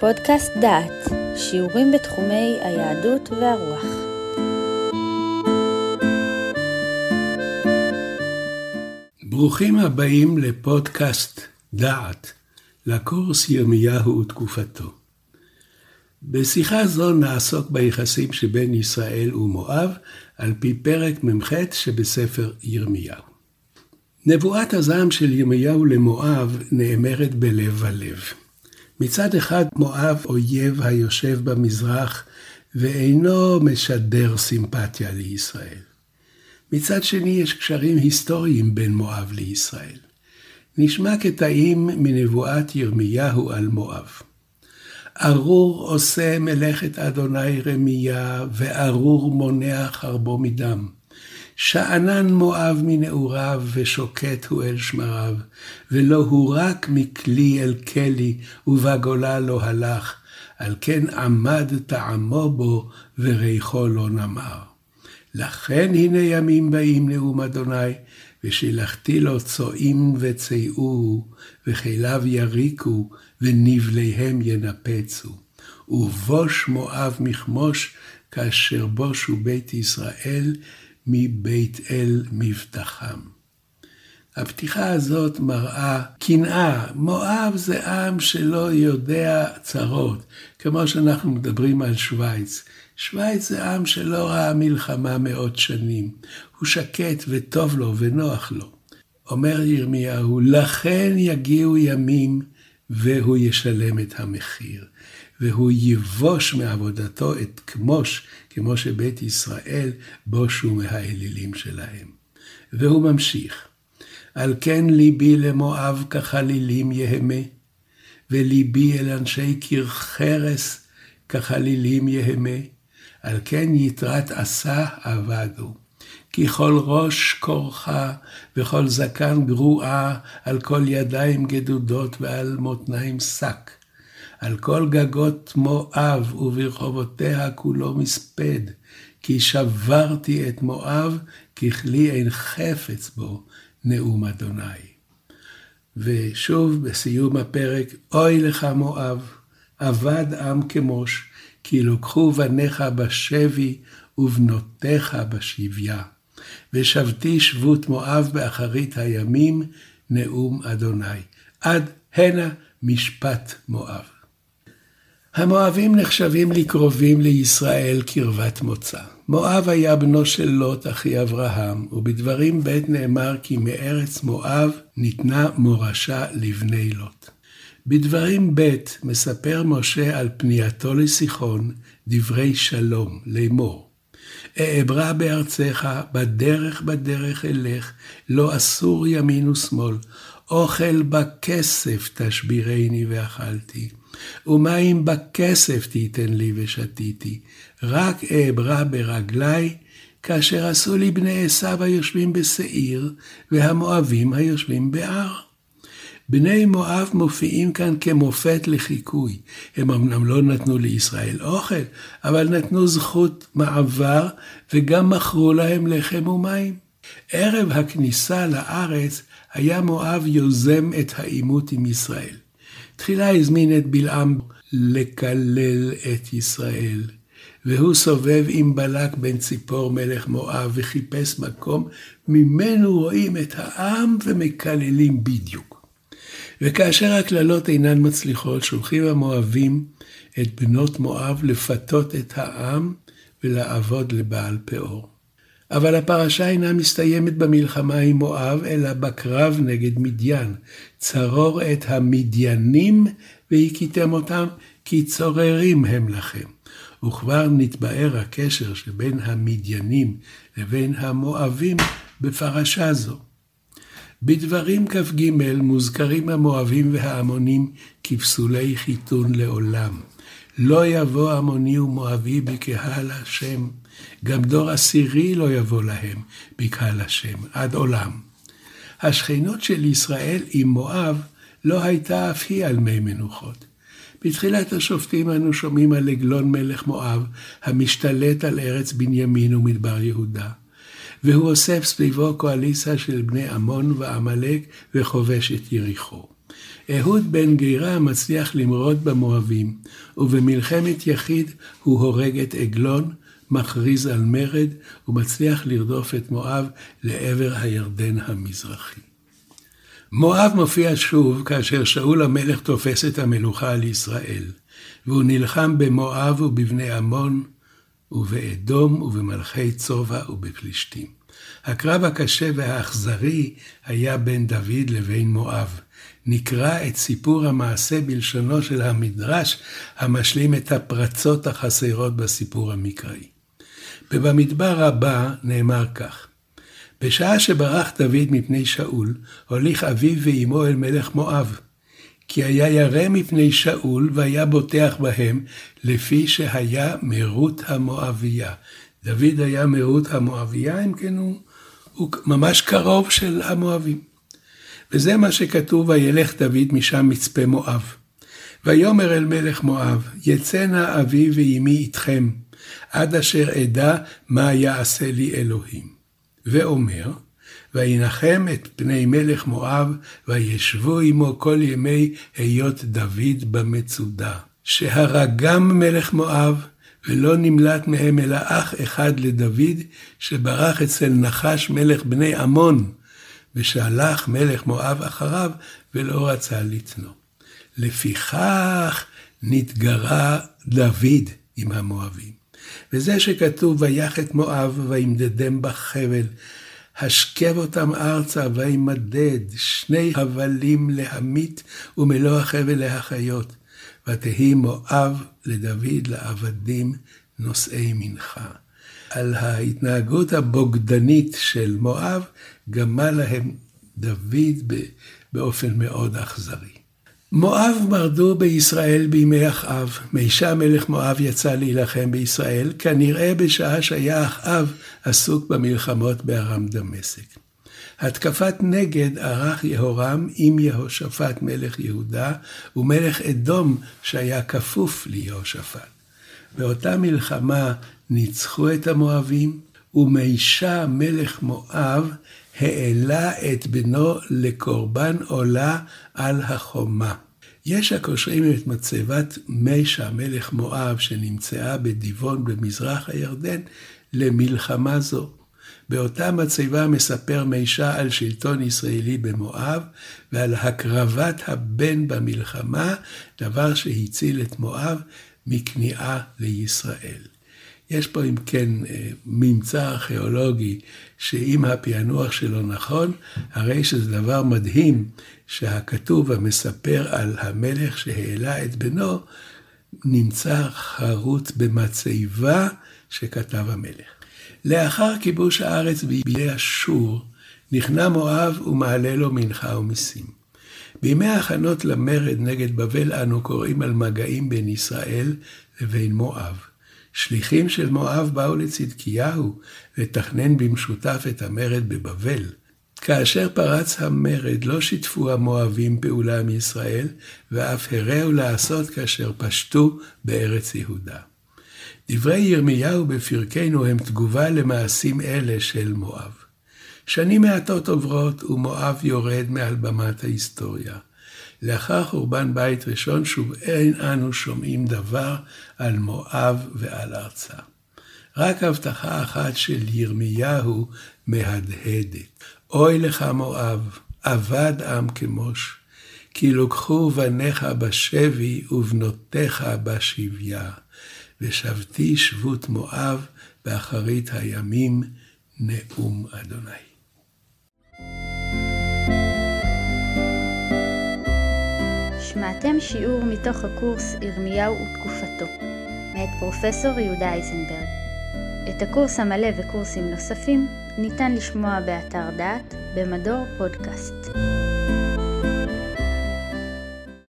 פודקאסט דעת, שיעורים בתחומי היהדות והרוח. ברוכים הבאים לפודקאסט דעת, לקורס ירמיהו ותקופתו. בשיחה זו נעסוק ביחסים שבין ישראל ומואב, על פי פרק מ"ח שבספר ירמיהו. נבואת הזעם של ירמיהו למואב נאמרת בלב ולב. מצד אחד מואב אויב היושב במזרח ואינו משדר סימפתיה לישראל. מצד שני יש קשרים היסטוריים בין מואב לישראל. נשמע קטעים מנבואת ירמיהו על מואב. ארור עושה מלאכת אדוני רמיה, וארור מונע חרבו מדם. שאנן מואב מנעוריו, ושוקט הוא אל שמריו, ולא הוא רק מכלי אל כלי, ובגולה לא הלך, על כן עמד טעמו בו, וריחו לא נמר. לכן הנה ימים באים נאום אדוני, ושילחתי לו צועים וצאו, וכליו יריקו, ונבליהם ינפצו. ובוש מואב מכמוש, כאשר בושו בית ישראל, מבית אל מבטחם. הפתיחה הזאת מראה קנאה. מואב זה עם שלא יודע צרות, כמו שאנחנו מדברים על שווייץ. שווייץ זה עם שלא ראה מלחמה מאות שנים. הוא שקט וטוב לו ונוח לו. אומר ירמיהו, לכן יגיעו ימים והוא ישלם את המחיר. והוא יבוש מעבודתו את כמוש, כמו שבית ישראל בושו מהאלילים שלהם. והוא ממשיך, על כן ליבי למואב כחלילים יהמה, וליבי אל אנשי קיר חרס כחלילים יהמה, על כן יתרת עשה אבדו. כי כל ראש כורחה וכל זקן גרועה, על כל ידיים גדודות ועל מותניים שק. על כל גגות מואב וברחובותיה כולו מספד, כי שברתי את מואב, ככלי אין חפץ בו, נאום אדוני. ושוב, בסיום הפרק, אוי לך מואב, אבד עם כמוש, כי לוקחו בניך בשבי ובנותיך בשביה. ושבתי שבות מואב באחרית הימים, נאום אדוני. עד הנה משפט מואב. המואבים נחשבים לקרובים לישראל קרבת מוצא. מואב היה בנו של לוט, אחי אברהם, ובדברים ב' נאמר כי מארץ מואב ניתנה מורשה לבני לוט. בדברים ב' מספר משה על פנייתו לסיחון דברי שלום, לאמור. אעברה בארצך, בדרך בדרך אלך, לא אסור ימין ושמאל, אוכל בכסף תשבירני ואכלתי. ומים בכסף תיתן לי ושתיתי, רק אעברה ברגלי, כאשר עשו לי בני עשיו היושבים בשעיר, והמואבים היושבים בהר. בני מואב מופיעים כאן כמופת לחיקוי. הם אמנם לא נתנו לישראל אוכל, אבל נתנו זכות מעבר, וגם מכרו להם לחם ומים. ערב הכניסה לארץ היה מואב יוזם את העימות עם ישראל. תחילה הזמין את בלעם לקלל את ישראל, והוא סובב עם בלק בן ציפור מלך מואב וחיפש מקום, ממנו רואים את העם ומקללים בדיוק. וכאשר הקללות אינן מצליחות, שולחים המואבים את בנות מואב לפתות את העם ולעבוד לבעל פאור. אבל הפרשה אינה מסתיימת במלחמה עם מואב, אלא בקרב נגד מדיין. צרור את המדיינים והכיתם אותם, כי צוררים הם לכם. וכבר נתבאר הקשר שבין המדיינים לבין המואבים בפרשה זו. בדברים כ"ג מוזכרים המואבים והעמונים כפסולי חיתון לעולם. לא יבוא עמוני ומואבי בקהל השם, גם דור עשירי לא יבוא להם בקהל השם, עד עולם. השכנות של ישראל עם מואב לא הייתה אף היא על מי מנוחות. בתחילת השופטים אנו שומעים על עגלון מלך מואב, המשתלט על ארץ בנימין ומדבר יהודה. והוא אוסף סביבו קואליציה של בני עמון ועמלק וכובש את יריחו. אהוד בן גירה מצליח למרוד במואבים, ובמלחמת יחיד הוא הורג את עגלון, מכריז על מרד, ומצליח לרדוף את מואב לעבר הירדן המזרחי. מואב מופיע שוב כאשר שאול המלך תופס את המלוכה על ישראל, והוא נלחם במואב ובבני עמון, ובאדום ובמלכי צובע ובפלישתים. הקרב הקשה והאכזרי היה בין דוד לבין מואב. נקרא את סיפור המעשה בלשונו של המדרש, המשלים את הפרצות החסרות בסיפור המקראי. ובמדבר הבא נאמר כך: בשעה שברח דוד מפני שאול, הוליך אביו ואמו אל מלך מואב. כי היה ירא מפני שאול, והיה בוטח בהם, לפי שהיה מרות המואביה. דוד היה מרות המואביה, אם כן הוא, הוא ממש קרוב של המואבים. וזה מה שכתוב, וילך דוד משם מצפה מואב. ויאמר אל מלך מואב, יצאנה אבי ואמי איתכם, עד אשר אדע מה יעשה לי אלוהים. ואומר, וינחם את פני מלך מואב, וישבו עמו כל ימי היות דוד במצודה. שהרגם מלך מואב, ולא נמלט מהם אלא אח אחד לדוד, שברח אצל נחש מלך בני עמון, ושהלך מלך מואב אחריו, ולא רצה לתנו. לפיכך נתגרה דוד עם המואבים. וזה שכתוב, ויח את מואב וימדדם בחבל, השכב אותם ארצה וימדד, שני הבלים להמית ומלוא החבל להחיות. ותהי מואב לדוד לעבדים נושאי מנחה. על ההתנהגות הבוגדנית של מואב גמה להם דוד באופן מאוד אכזרי. מואב מרדו בישראל בימי אחאב. מישה מלך מואב יצא להילחם בישראל, כנראה בשעה שהיה אחאב עסוק במלחמות בארם דמשק. התקפת נגד ערך יהורם עם יהושפט מלך יהודה ומלך אדום שהיה כפוף ליהושפט. באותה מלחמה ניצחו את המואבים, ומישה מלך מואב העלה את בנו לקורבן עולה על החומה. יש הקושרים את מצבת מישה מלך מואב שנמצאה בדיבון במזרח הירדן למלחמה זו. באותה מצבה מספר מישה על שלטון ישראלי במואב ועל הקרבת הבן במלחמה, דבר שהציל את מואב מכניעה לישראל. יש פה אם כן אה, ממצא ארכיאולוגי שאם הפענוח שלו נכון, הרי שזה דבר מדהים שהכתוב המספר על המלך שהעלה את בנו, נמצא חרוט במצבה שכתב המלך. לאחר כיבוש הארץ בידי אשור, נכנע מואב ומעלה לו מנחה ומיסים. בימי ההכנות למרד נגד בבל אנו קוראים על מגעים בין ישראל לבין מואב. שליחים של מואב באו לצדקיהו לתכנן במשותף את המרד בבבל. כאשר פרץ המרד לא שיתפו המואבים פעולה מישראל, ואף הרעו לעשות כאשר פשטו בארץ יהודה. דברי ירמיהו בפרקנו הם תגובה למעשים אלה של מואב. שנים מעטות עוברות ומואב יורד מעל במת ההיסטוריה. לאחר חורבן בית ראשון שוב אין אנו שומעים דבר על מואב ועל ארצה. רק הבטחה אחת של ירמיהו מהדהדת. אוי לך מואב, אבד עם כמוש, כי לוקחו בניך בשבי ובנותיך בשביה. ושבתי שבות מואב באחרית הימים, נאום אדוני. שמעתם שיעור מתוך הקורס ירמיהו ותקופתו, מאת פרופסור יהודה אייזנברג. את הקורס המלא וקורסים נוספים ניתן לשמוע באתר דעת במדור פודקאסט.